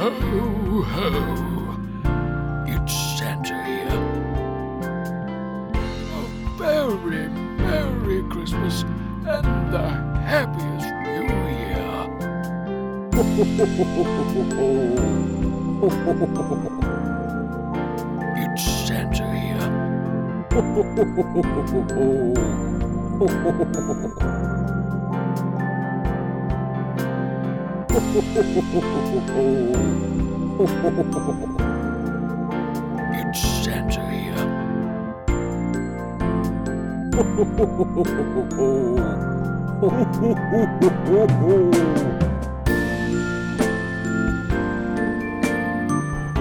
ho, ho. It's Santa here. A very Merry Christmas and the happiest New Year. It's Santa here. It's Santa here.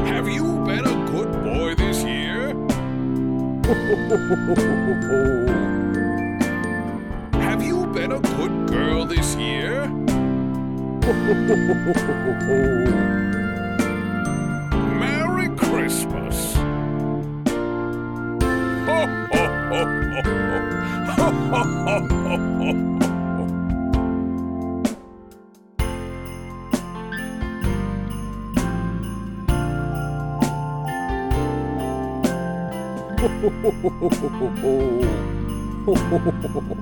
Have you been a good boy this year? Have you been a good girl this year? Have you been a good girl this year? Merry Christmas! Ho, ho, ho, ho, ho. Ho, ho, ho, ho, ho, ho. Ho,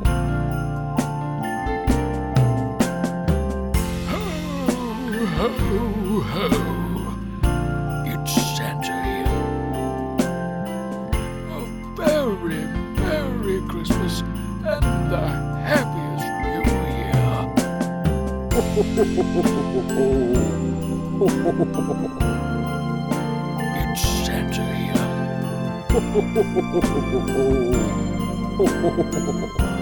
ho, ho. It's Santa here. A very Merry Christmas and the happiest New Year. Ho ho ho It's Santa here.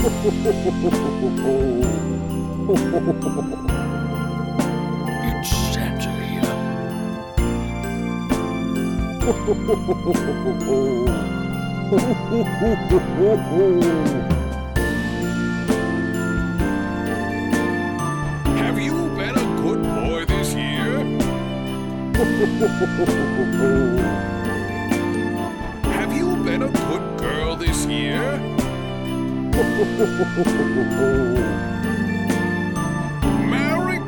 It's Santa here. Have you been a good boy this year? Merry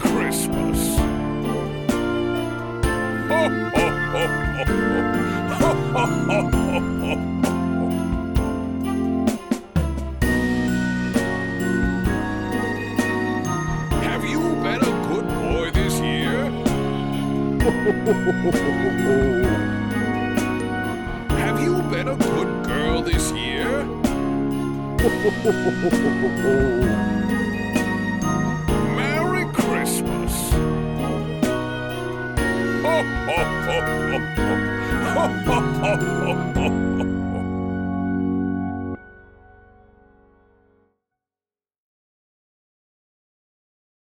Christmas! Have you been a good boy this year? Have you been a good girl this year? Merry Christmas! Ho, ho, ho, ho, ho. Ho, ho, ho,